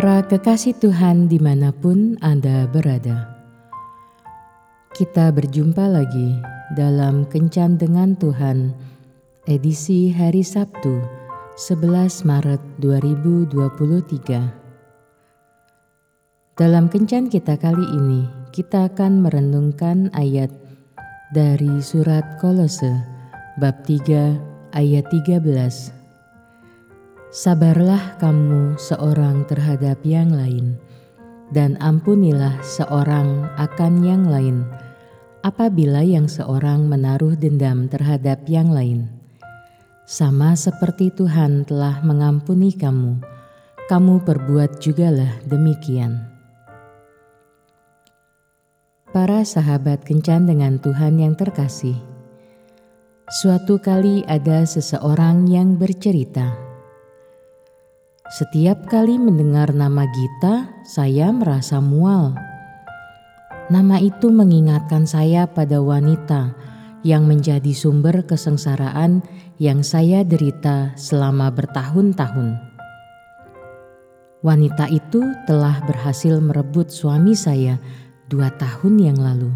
Para kekasih Tuhan di mana pun Anda berada. Kita berjumpa lagi dalam Kencan Dengan Tuhan edisi hari Sabtu 11 Maret 2023. Dalam Kencan kita kali ini kita akan merenungkan ayat dari surat Kolose bab 3 ayat 13 Sabarlah kamu seorang terhadap yang lain, dan ampunilah seorang akan yang lain, apabila yang seorang menaruh dendam terhadap yang lain. Sama seperti Tuhan telah mengampuni kamu, kamu perbuat jugalah demikian. Para sahabat kencan dengan Tuhan yang terkasih, suatu kali ada seseorang yang bercerita setiap kali mendengar nama Gita, saya merasa mual. Nama itu mengingatkan saya pada wanita yang menjadi sumber kesengsaraan yang saya derita selama bertahun-tahun. Wanita itu telah berhasil merebut suami saya dua tahun yang lalu.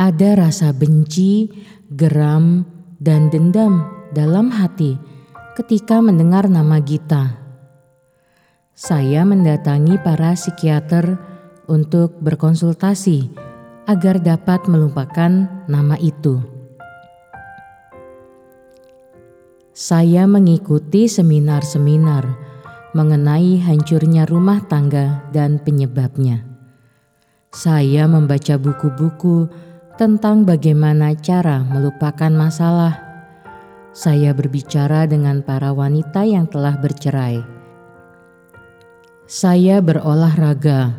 Ada rasa benci, geram, dan dendam dalam hati ketika mendengar nama Gita. Saya mendatangi para psikiater untuk berkonsultasi agar dapat melupakan nama itu. Saya mengikuti seminar-seminar mengenai hancurnya rumah tangga dan penyebabnya. Saya membaca buku-buku tentang bagaimana cara melupakan masalah saya berbicara dengan para wanita yang telah bercerai. Saya berolahraga,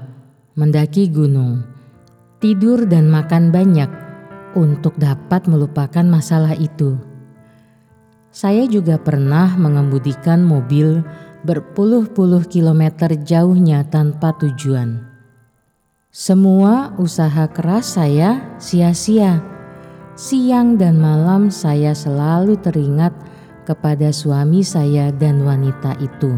mendaki gunung, tidur, dan makan banyak untuk dapat melupakan masalah itu. Saya juga pernah mengemudikan mobil berpuluh-puluh kilometer jauhnya tanpa tujuan. Semua usaha keras saya sia-sia Siang dan malam saya selalu teringat kepada suami saya dan wanita itu.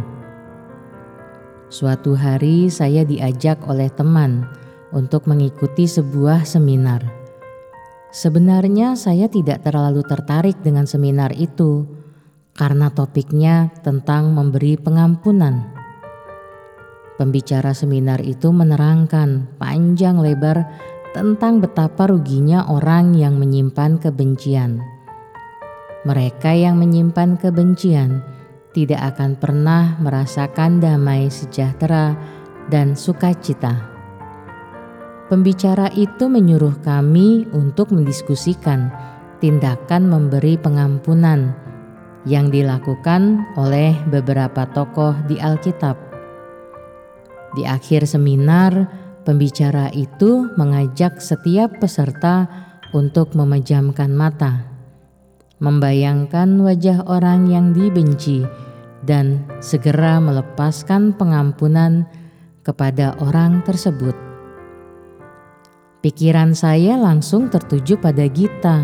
Suatu hari saya diajak oleh teman untuk mengikuti sebuah seminar. Sebenarnya saya tidak terlalu tertarik dengan seminar itu karena topiknya tentang memberi pengampunan. Pembicara seminar itu menerangkan panjang lebar tentang betapa ruginya orang yang menyimpan kebencian. Mereka yang menyimpan kebencian tidak akan pernah merasakan damai sejahtera dan sukacita. Pembicara itu menyuruh kami untuk mendiskusikan tindakan memberi pengampunan yang dilakukan oleh beberapa tokoh di Alkitab. Di akhir seminar, Pembicara itu mengajak setiap peserta untuk memejamkan mata, membayangkan wajah orang yang dibenci, dan segera melepaskan pengampunan kepada orang tersebut. Pikiran saya langsung tertuju pada Gita.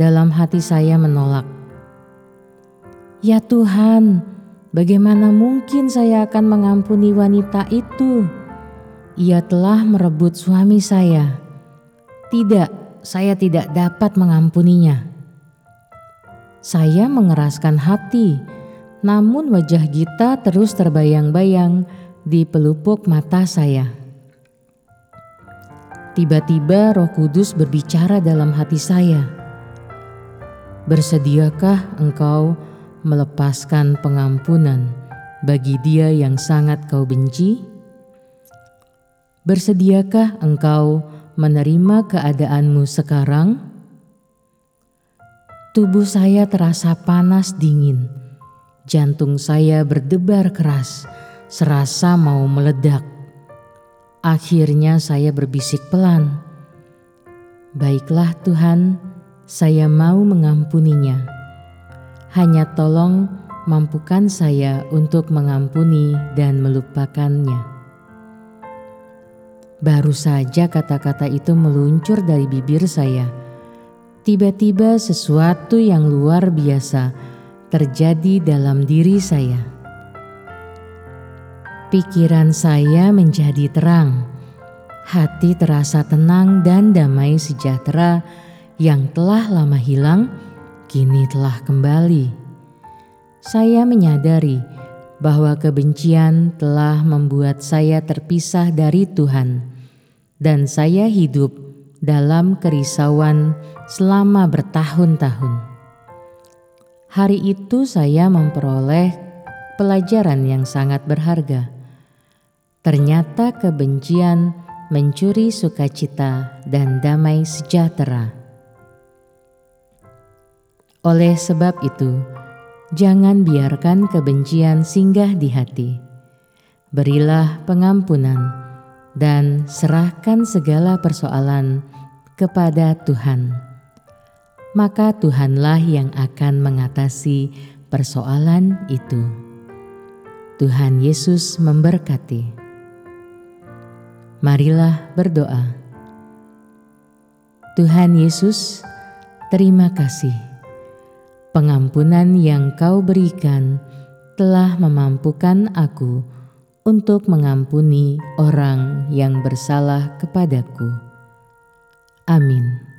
Dalam hati saya menolak. Ya Tuhan, bagaimana mungkin saya akan mengampuni wanita itu? Ia telah merebut suami saya. Tidak, saya tidak dapat mengampuninya. Saya mengeraskan hati, namun wajah Gita terus terbayang-bayang di pelupuk mata saya. Tiba-tiba Roh Kudus berbicara dalam hati saya. Bersediakah engkau melepaskan pengampunan bagi dia yang sangat kau benci? Bersediakah engkau menerima keadaanmu sekarang? Tubuh saya terasa panas dingin, jantung saya berdebar keras, serasa mau meledak. Akhirnya saya berbisik pelan, "Baiklah Tuhan, saya mau mengampuninya. Hanya tolong mampukan saya untuk mengampuni dan melupakannya." Baru saja kata-kata itu meluncur dari bibir saya. Tiba-tiba sesuatu yang luar biasa terjadi dalam diri saya. Pikiran saya menjadi terang, hati terasa tenang dan damai sejahtera yang telah lama hilang, kini telah kembali. Saya menyadari bahwa kebencian telah membuat saya terpisah dari Tuhan, dan saya hidup dalam kerisauan selama bertahun-tahun. Hari itu, saya memperoleh pelajaran yang sangat berharga Ternyata kebencian mencuri sukacita dan damai sejahtera. Oleh sebab itu, jangan biarkan kebencian singgah di hati. Berilah pengampunan dan serahkan segala persoalan kepada Tuhan. Maka Tuhanlah yang akan mengatasi persoalan itu. Tuhan Yesus memberkati. Marilah berdoa. Tuhan Yesus, terima kasih. Pengampunan yang Kau berikan telah memampukan aku untuk mengampuni orang yang bersalah kepadaku. Amin.